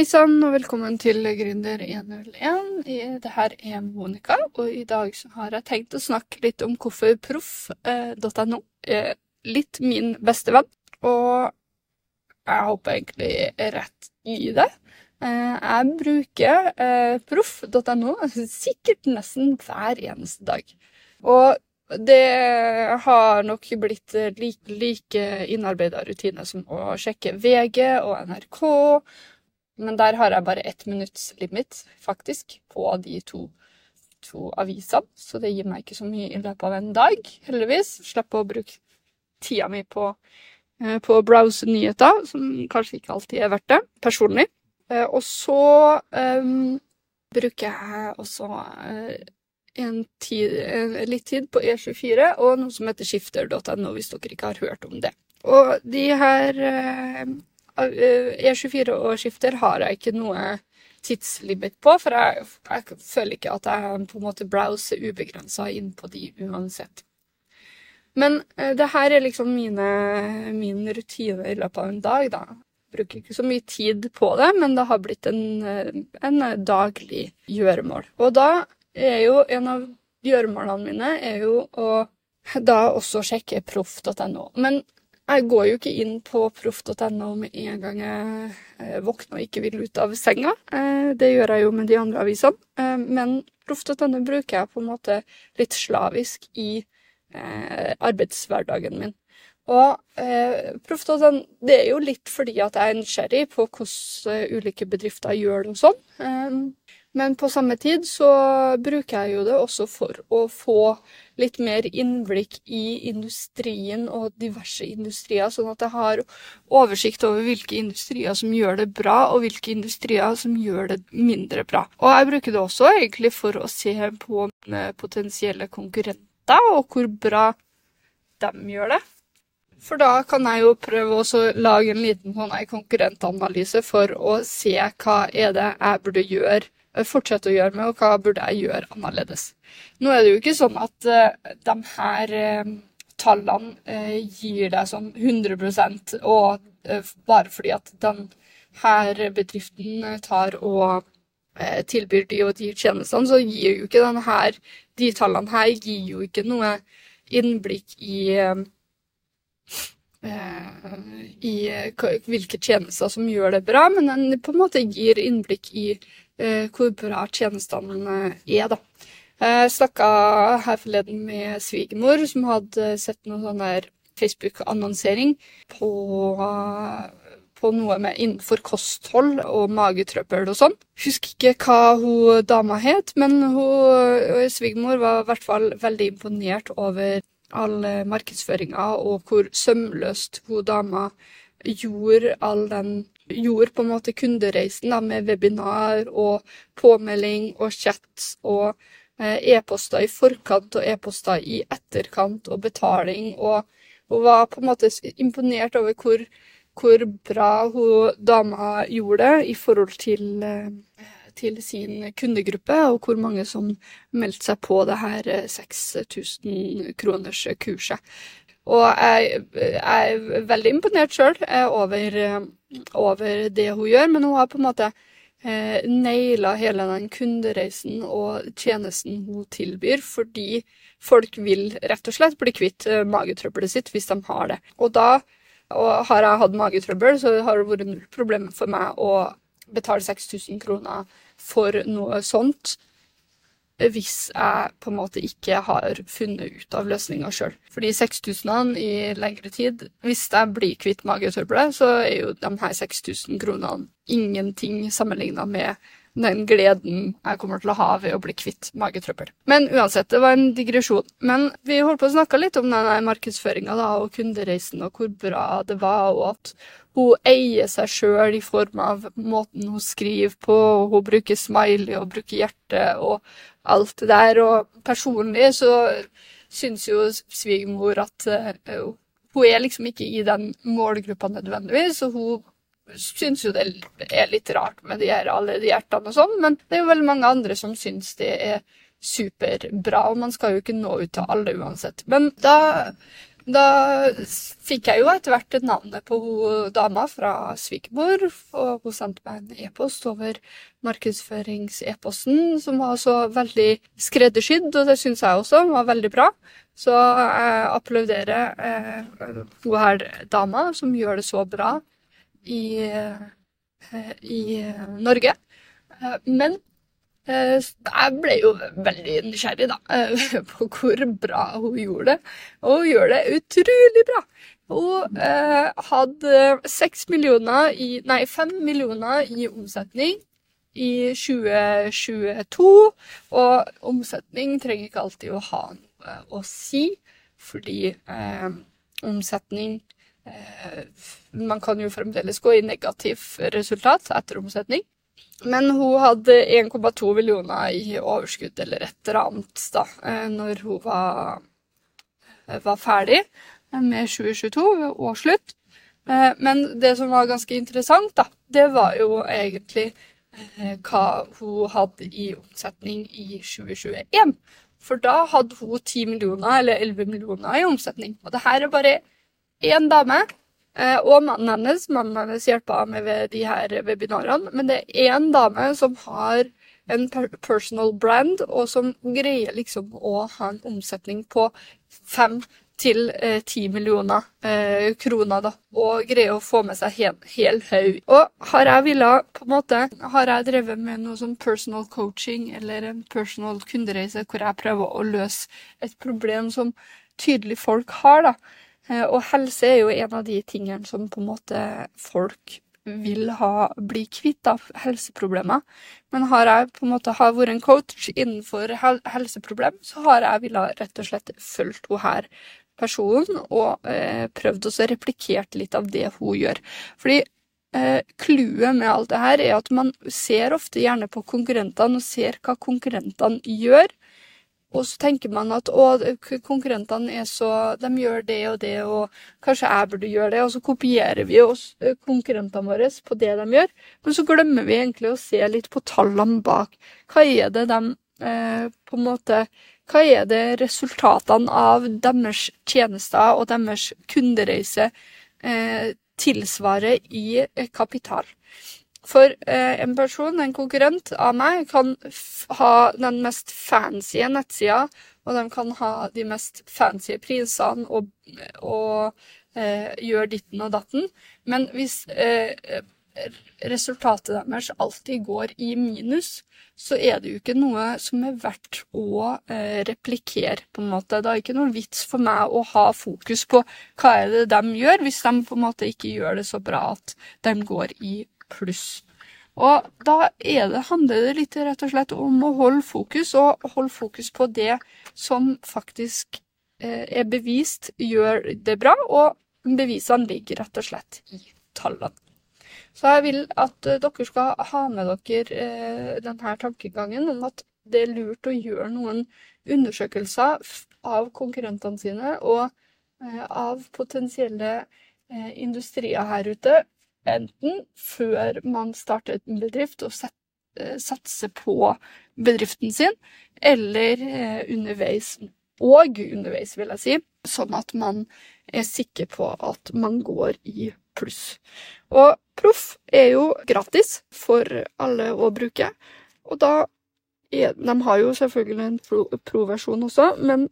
Hei sann, og velkommen til Gründer 101. I- Det her er Monica, og i dag har jeg tenkt å snakke litt om hvorfor proff.no er litt min beste venn. Og jeg hopper egentlig rett i det. Eh, Jeg bruker eh, proff.no sikkert nesten hver eneste dag. Og det har nok blitt like, like innarbeida rutine som å sjekke VG og NRK. Men der har jeg bare ett minutts limit, faktisk, på de to, to avisene. Så det gir meg ikke så mye i løpet av en dag, heldigvis. Slipper å bruke tida mi på, eh, på å browse nyheter, som kanskje ikke alltid er verdt det, personlig. Eh, Og så um, bruker jeg også eh, tid, litt tid på E24 og noe som heter skifter.no, hvis dere ikke har hørt om det. Og de her eh, eh, E24 og skifter har jeg ikke noe tidslimit på, for jeg, jeg føler ikke at jeg på en måte browser ubegrensa inn på de uansett. Men eh, det her er liksom mine, min rutine i løpet av en dag, da. Jeg bruker ikke så mye tid på det, men det har blitt en, eh, en daglig gjøremål. Og da er jo en av gjøremålene mine er jo å da også sjekke proff.no. Men jeg går jo ikke inn på proff.no med en gang jeg eh, våkner og ikke vil ut av senga. Eh, Det gjør jeg jo med de andre avisene. Eh, Men proff.no bruker jeg på en måte litt slavisk i arbeidshverdagen min. Og proff.no det er jo litt fordi at jeg er nysgjerrig på hvordan ulike bedrifter gjør og sånn. Men på samme tid så bruker jeg jo det også for å få litt mer innblikk i industrien og diverse industrier, sånn at jeg har oversikt over hvilke industrier som gjør det bra, og hvilke industrier som gjør det mindre bra. Og jeg bruker det også egentlig for å se på potensielle konkurrenter, og hvor bra de gjør det. For da kan jeg jo prøve å lage en liten sånn konkurrentanalyse for å se hva er det jeg burde gjøre, fortsette å gjøre med, og hva burde jeg gjøre annerledes. Nå er det jo ikke sånn at uh, de her uh, tallene uh, gir deg sånn 100 og eh, bare fordi at den her bedriften eh, tar og eh, tilbyr de og de tjenestene, så gir jo ikke den her, de tallene her gir jo ikke noe innblikk i eh, eh, i eh, hvilke tjenester som gjør det bra, men den på en måte gir innblikk i eh, hvor bra tjenestene eh, er, da. Jeg snakka her forleden med svigermor, som hadde sett noe sånn der Facebook-annonsering på, på noe med innenfor kosthold og magetrøbbel og sånn. Husker ikke hva hun dama het, men hun, svigermor var i hvert fall veldig imponert over all eh, markedsføringa og hvor sømløst hun dama gjorde all den Gjorde på en måte kundereisen da, med webinar og påmelding og chat og eh, e-poster i forkant og e-poster i etterkant og betaling. Og hun var på en måte imponert over hvor, hvor bra hun dama gjorde det i forhold til, eh, til sin kundegruppe, og hvor mange som meldte seg på det her eh, 6000 kroners kurset. Og jeg, jeg er veldig imponert sjøl over, eh, over det hun gjør, men hun har på en måte eh, naila hele den kundereisen og tjenesten hun tilbyr, fordi folk vil rett og slett bli kvitt eh, magetrøbbelet sitt hvis de har det. Og da og har jeg hatt magetrøbbel, så har det vært null problem for meg å betale 6000 kroner for noe sånt hvis jeg på en måte ikke har funnet ut av løsninga sjøl. Fordi 6000-ene i lengre tid Hvis jeg blir kvitt magetrøbbelet, så er jo de her 6000 kronene ingenting sammenligna med den gleden jeg kommer til å ha ved å bli kvitt magetrøbbel. Men uansett, det var en digresjon. Men vi holdt på å snakke litt om den markedsføringa og kundereisen og hvor bra det var, og at hun eier seg sjøl i form av måten hun skriver på, og hun bruker smiley og bruker hjerte og alt det der. Og personlig så syns jo svigermor at uh, hun er liksom ikke i den målgruppa nødvendigvis, og hun syns jo det er litt rart med de her, alle de hjertene og sånn, men det er jo veldig mange andre som syns det er superbra, og man skal jo ikke nå ut til alle uansett. Men da Da fikk jeg jo etter hvert navnet på hun dama fra svigermor, og hun sendte meg en e-post over markedsførings-e-posten, som var så veldig skreddersydd, og det syns jeg også var veldig bra. Så jeg applauderer eh, hun her dama som gjør det så bra i, eh, i Norge. Eh, men eh, jeg ble jo veldig nysgjerrig da, eh, på hvor bra hun gjorde det. Og hun gjør det utrolig bra. Hun eh, hadde seks millioner i Nei, fem millioner i omsetning i 2022. Og omsetning trenger ikke alltid å ha noe å si, fordi eh, omsetning eh, Man kan jo fremdeles gå i negativ resultat etter omsetning. Men hun hadde 1,2 millioner i overskudd eller et eller annet da, eh, når hun var, var ferdig med 2022, ved årsslutt. Eh, men det som var ganske interessant, da, det var jo egentlig eh, hva hun hadde i omsetning i 2021. For da hadde hun 10 millioner eller 11 millioner i omsetning. Og det her er bare én dame eh, og mannen hennes. Mannen hennes hjelper med ved de her webinarene. Men det er én dame som har en personal brand, og som greier liksom å ha en omsetning på fem til eh, ti millioner eh, kroner, da, og greier å få med seg hel, hel haug. Og har jeg villa, på en måte, har jeg drevet med noe som personal coaching eller en personal kundereise hvor jeg prøver å løse et problem som tydelig folk har, da. Eh, og helse er jo en av de tingene som på en måte folk vil ha, bli kvitt av helseproblemer. Men har jeg på en måte har vært en coach innenfor helseproblem, så har jeg villet rett og slett fulgt henne her personen og eh, prøvd å replikere litt av det hun gjør. Fordi eh, clouet eh, med alt det her er at man ser ofte gjerne på konkurrentene og ser hva konkurrentene gjør. Og så tenker man at å, konkurrentene er så De gjør det og det, og kanskje jeg burde gjøre det. Og så kopierer vi oss eh, konkurrentene våre på det de gjør. Men så glemmer vi egentlig å se litt på tallene bak. Hva er det de eh, på en måte hva er det resultatene av deres tjenester og deres kundereise eh, tilsvarer i eh, kapital? For eh, en person, en konkurrent av meg, kan ha den mest fancy nettsida, og de kan ha de mest fancy prisene og, og eh, gjøre ditten og datten. Men hvis eh, resultatet deres alltid går i minus, så er det jo ikke noe som er verdt å eh, replikere, på en måte. Det er ikke noen vits for meg å ha fokus på hva er det de gjør, hvis de på en måte ikke gjør det så bra at de går i pluss. Og da det, handler det litt rett og slett om å holde fokus, og holde fokus på det som faktisk eh, er bevist gjør det bra, og bevisene ligger rett og slett i tallene. Så jeg vil at eh, dere skal ha med dere eh, denne tankegangen om at det er lurt å gjøre noen undersøkelser av konkurrentene sine og av potensielle industrier her ute, enten før man starter en bedrift og satser på bedriften sin, eller underveis. Og underveis, vil jeg si, sånn at man er sikker på at man går i pluss. Og Proff er jo gratis for alle å bruke, og da De har jo selvfølgelig en pro-versjon også, men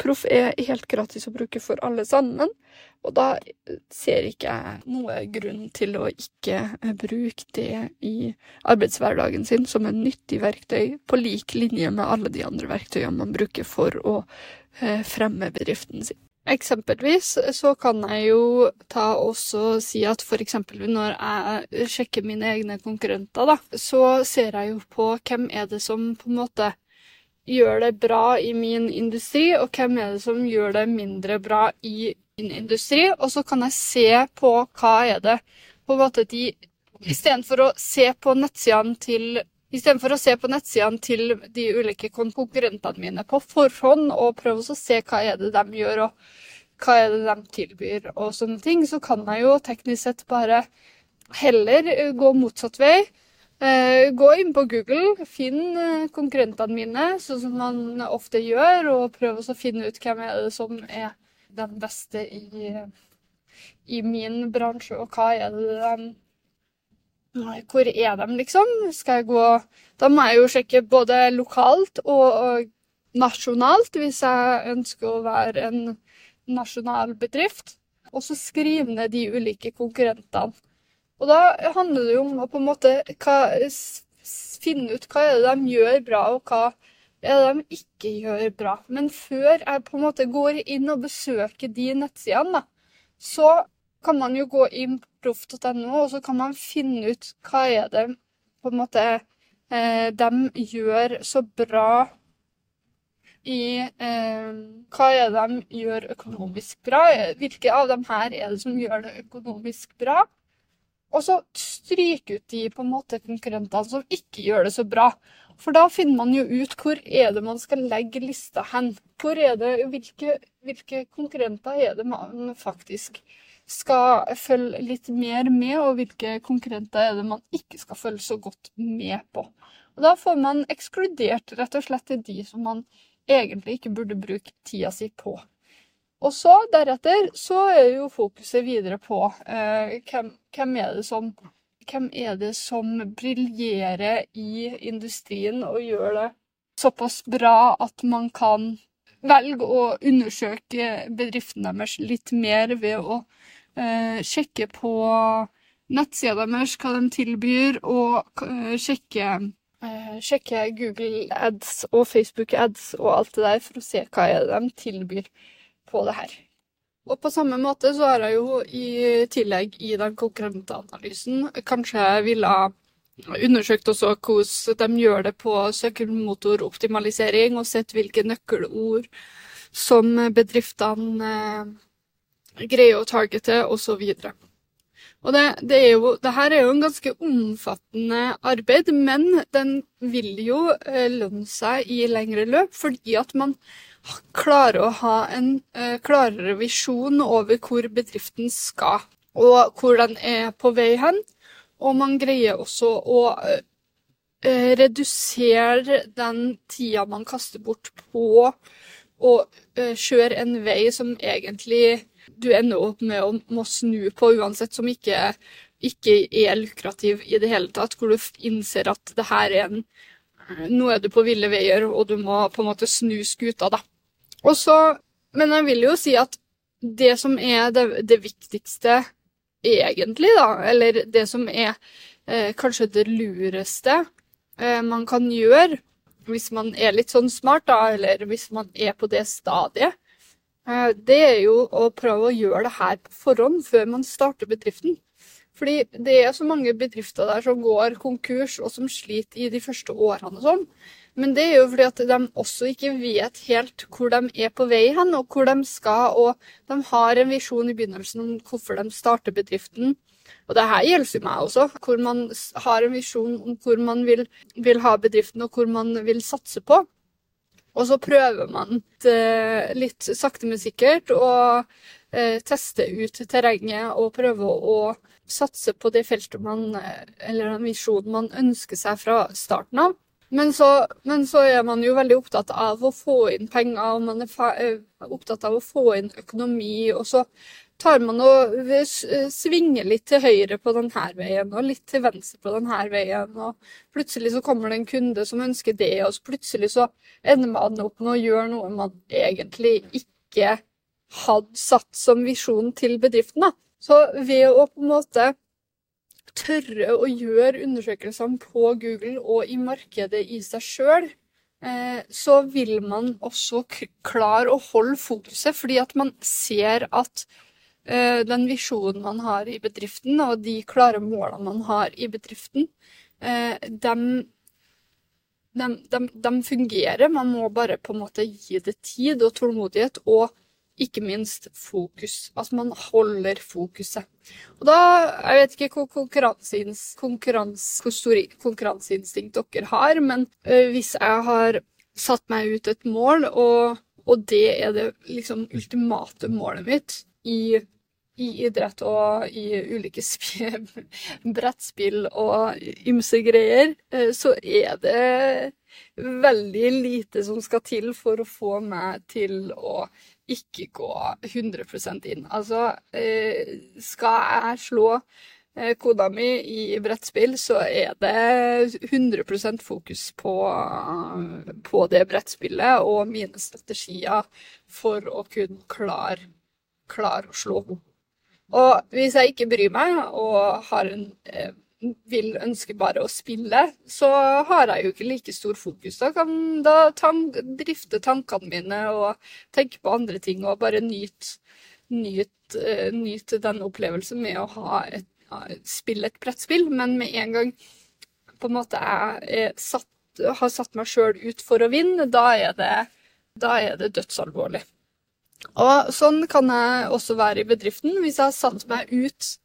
Proff er helt gratis å bruke for alle sammen. Og da ser ikke jeg noe grunn til å ikke bruke det i arbeidshverdagen sin som en nyttig verktøy, på lik linje med alle de andre verktøyene man bruker for å eh, fremme bedriften sin. Eksempelvis så kan jeg jo ta også si at f.eks. når jeg sjekker mine egne konkurrenter, da, så ser jeg jo på hvem er det som på en måte gjør det bra i min industri, og hvem er det som gjør det mindre bra i min industri, og så kan jeg se på hva er det på en måte de Istedenfor å se på nettsidene til Istedenfor å se på nettsidene til de ulike konkurrentene mine på forhånd og prøve å se hva er det de gjør og hva er det de tilbyr og sånne ting, så kan jeg jo teknisk sett bare heller gå motsatt vei. Eh, gå inn på Google, finn eh, konkurrentene mine, sånn som man ofte gjør, og prøve å finne ut hvem er det som er den beste i, i min bransje, og hva er det de Hvor er de, liksom? Skal jeg gå Da må jeg jo sjekke både lokalt og, nasjonalt, hvis jeg ønsker å være en nasjonal bedrift. Og så skrive ned de ulike konkurrentene. Og da handler det jo om å på en måte hva, finne ut hva er det de gjør bra, og hva er det de ikke gjør bra. Men før jeg på en måte går inn og besøker de nettsidene, da, så kan man jo gå inn på proff.no, og så kan man finne ut hva er det på en måte eh, de gjør så bra i eh, Hva er det de gjør økonomisk bra? Hvilke av dem her er det som gjør det økonomisk bra? Og så stryke ut de på en måte konkurrentene som ikke gjør det så bra. For da finner man jo ut hvor er det man skal legge lista hen. Hvor er det, hvilke, hvilke konkurrenter er det man faktisk skal følge litt mer med, og hvilke konkurrenter er det man ikke skal følge så godt med på. Og Da får man ekskludert rett og slett de som man egentlig ikke burde bruke tida si på. Og så, deretter, så er jo fokuset videre på eh, hvem, hvem, er det som hvem er det som briljerer i industrien og gjør det såpass bra at man kan velge å undersøke bedriften deres litt mer ved å sjekke på nettsida deres hva de tilbyr, og eh, sjekke, eh, sjekke Google ads og Facebook ads og alt det der for å se hva er de tilbyr på det her. Og på samme måte så har jeg jo i tillegg i den konkurrenteanalysen kanskje ville undersøkt også hvordan de gjør det på søkemotoroptimalisering, og sett hvilke nøkkelord som bedriftene eh, greier å targete, osv. Og det, det, er jo, det her er jo en ganske omfattende arbeid, men den vil jo eh, lønne seg i lengre løp, fordi at man klarer å ha en uh, klarere visjon over hvor bedriften skal, og hvor den er på vei hen. Og man greier også å uh, redusere den tida man kaster bort på å kjøre en vei som egentlig du ender opp med å må snu på uansett, som ikke, ikke er lukrativ i det hele tatt, hvor du innser at det her er en nå er du på ville veier, og du må på en måte snu skuta, da. Og så, men jeg vil jo si at det som er det, det viktigste egentlig, da, eller det som er eh, kanskje det lureste eh, man kan gjøre hvis man er litt sånn smart, da, eller hvis man er på det stadiet, det er jo å prøve å gjøre det her på forhånd, før man starter bedriften. Fordi det er så mange bedrifter der som går konkurs, og som sliter i de første årene og sånn. Men det er jo fordi at de også ikke vet helt hvor de er på vei hen, og hvor de skal. Og de har en visjon i begynnelsen om hvorfor de starter bedriften. Og det her gjelder jo meg også, hvor man har en visjon om hvor man vil, vil ha bedriften, og hvor man vil satse på. Og så prøver man eh, litt sakte, men sikkert å eh, teste ut terrenget og prøve å satse på det feltet man, eh, eller den visjonen man ønsker seg fra starten av. Men så, men så, er man jo veldig opptatt av å få inn penger, og man er opptatt av å få inn økonomi. Og så tar man og svinger litt til høyre på denne veien, og litt til venstre på denne veien. Og plutselig så kommer det en kunde som ønsker det, og så plutselig så ender man opp med å gjøre noe man egentlig ikke hadde satt som visjon til bedriften. da. Så ved å på en måte tørre å gjøre undersøkelsene på Google og i markedet i seg sjøl, eh, så vil man også klare å holde fokuset, fordi at man ser at eh, den visjonen man har i bedriften, og de klare målene man har i bedriften, eh, de, de, de, de fungerer. Man må bare på en måte gi det tid og tålmodighet. og ikke minst fokus. Altså man holder fokuset. Og da Jeg vet ikke hvor, konkurranse, hvor stor konkurranseinstinkt dere har, men øh, hvis jeg har satt meg ut et mål, og, og det er det liksom ultimate målet mitt i, i idrett og i ulike brettspill og ymse greier, øh, så er det veldig lite som skal til for å få meg til å ikke gå 100 inn. Altså, eh, skal jeg slå eh, kona mi i brettspill, så er det 100% fokus på, på det brettspillet og mine strategier for å kunne klare, klare å slå henne. Og hvis jeg ikke bryr meg og en eh, vil ønske bare å spille, så har jeg jo ikke like stor fokus. Da kan da tank, drifte tankene mine og tenke på andre ting og bare nyte, nyt, uh, nyte den opplevelsen med å ha et, spille et brettspill. Men med en gang på en måte jeg satt, har satt meg sjøl ut for å vinne, da er det, da er det dødsalvorlig. Og sånn kan jeg også være i bedriften. Hvis jeg har satt meg ut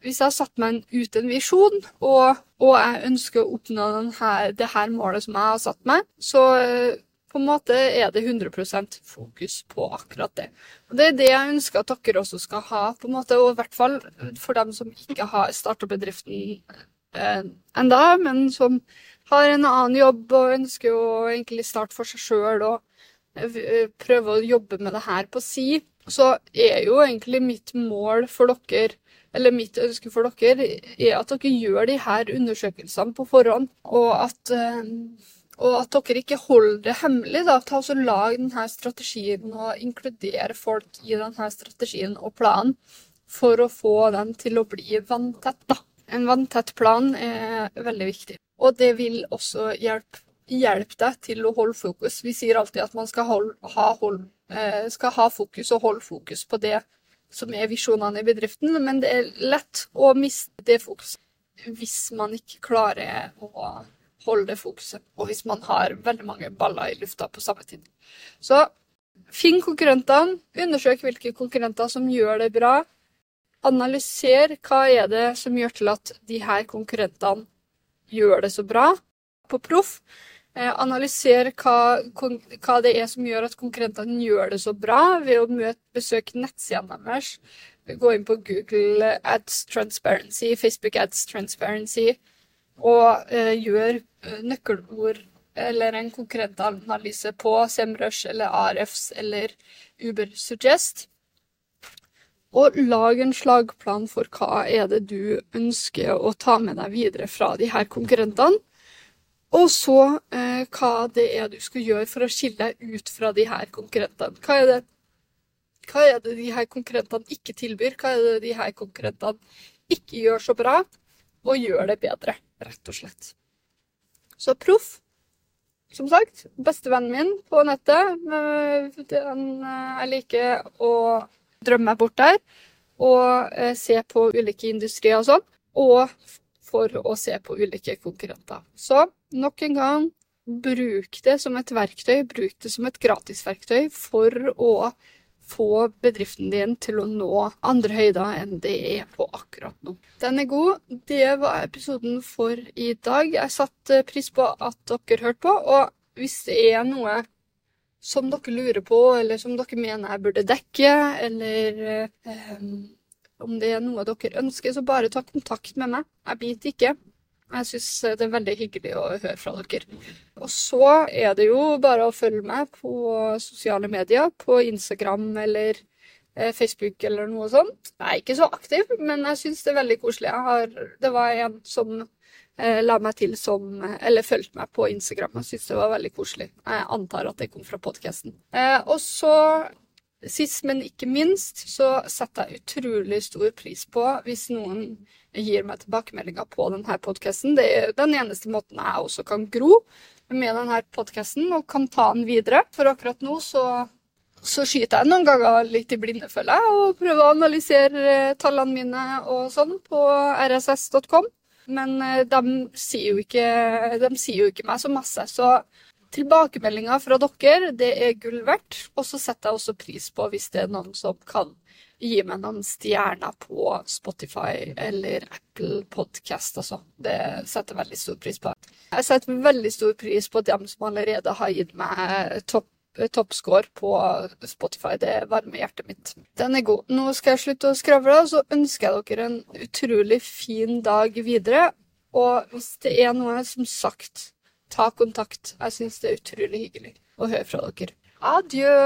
hvis jeg har satt meg ut en visjon, og, og jeg ønsker å oppnå denne, det her målet som jeg har satt meg, så eh, på en måte er det 100% fokus på akkurat det. Og Det er det jeg ønsker at dere også skal ha, på en måte, og i hvert fall for dem som ikke har starta bedriften eh, enda, men som har en annen jobb og ønsker å egentlig starte for seg sjøl prøve å jobbe med det her på si, så er jo egentlig mitt mål for dere eller mitt ønske for dere, er at dere gjør de her undersøkelsene på forhånd, og at, eh, og at dere ikke holder det hemmelig. da, Ta og Lag denne strategien og inkludere folk i denne strategien og planen for å få den til å bli vanntett. da. En vanntett plan er veldig viktig. Og det vil også hjelpe, hjelpe deg til å holde fokus. Vi sier alltid at man skal, hold, ha, hold, eh, skal ha fokus og holde fokus på det som er visjonene i bedriften, men det er lett å miste det fokuset hvis man ikke klarer å holde det fokuset, og hvis man har veldig mange baller i lufta på samme tid. Så finn konkurrentene, undersøk hvilke konkurrenter som gjør det bra. Analyser hva er det som gjør til at de her konkurrentene gjør det så bra på proff. Eh, analysere hva, hva, det er som gjør at konkurrentene gjør det så bra, ved å møte, besøke nettsidene deres. Gå inn på Google Ads Transparency, Facebook Ads Transparency, og eh, gjør eh, nøkkelord eller en konkurrentanalyse på Semrush eller ARFs eller Uber Suggest. Og lag en slagplan for hva er det du ønsker å ta med deg videre fra de her konkurrentene. Og så eh, hva det er du skal gjøre for å skille deg ut fra de her konkurrentene. Hva er, det, hva er det de her konkurrentene ikke tilbyr? Hva er det de her konkurrentene ikke gjør så bra, og gjør det bedre, rett og slett. Så proff, som sagt, bestevennen min på nettet. Den, eh, jeg liker å drømme meg bort der og eh, se på ulike industrier og sånn. Og for å se på ulike konkurrenter. Så nok en gang, bruk det som et verktøy, bruk det som et gratisverktøy for å få bedriften din til å nå andre høyder enn det er på akkurat nå. Den er god. Det var episoden for i dag. Jeg satte pris på at dere hørte på, og hvis det er noe som dere lurer på, eller som dere mener jeg burde dekke, eller eh, om det er noe dere ønsker, så bare ta kontakt med meg. Jeg biter ikke. Jeg syns det er veldig hyggelig å høre fra dere. Og så er det jo bare å følge meg på sosiale medier, på Instagram eller eh, Facebook eller noe sånt. Jeg er ikke så aktiv, men jeg syns det er veldig koselig. Har, det var en som eh, la meg til som Eller fulgte meg på Instagram. Jeg syns det var veldig koselig. Jeg antar at det kom fra podkasten. Eh, og så Sist, men ikke minst, så setter jeg utrolig stor pris på hvis noen gir meg tilbakemeldinger på denne podkasten. Det er den eneste måten jeg også kan gro med denne podkasten og kan ta den videre. For akkurat nå så, så skyter jeg noen ganger litt i blinde, føler jeg, og prøver å analysere tallene mine og sånn på rss.com. Men eh, de sier, ikke, de sier jo ikke meg så masse. Så Tilbakemeldinger fra dere, det er gull verdt. Og så setter jeg også pris på hvis det er noen som kan gi meg noen stjerner på Spotify eller Apple Podcast. Altså. Det setter jeg veldig stor pris på. Jeg setter veldig stor pris på dem som allerede har gitt meg topp toppscore på Spotify. Det varmer hjertet mitt. Den er god. Nå skal jeg slutte å skravle, så ønsker jeg dere en utrolig fin dag videre. Og hvis det er noe, som sagt, ta kontakt. Jeg syns det er utrolig hyggelig å høre fra dere. Adjø!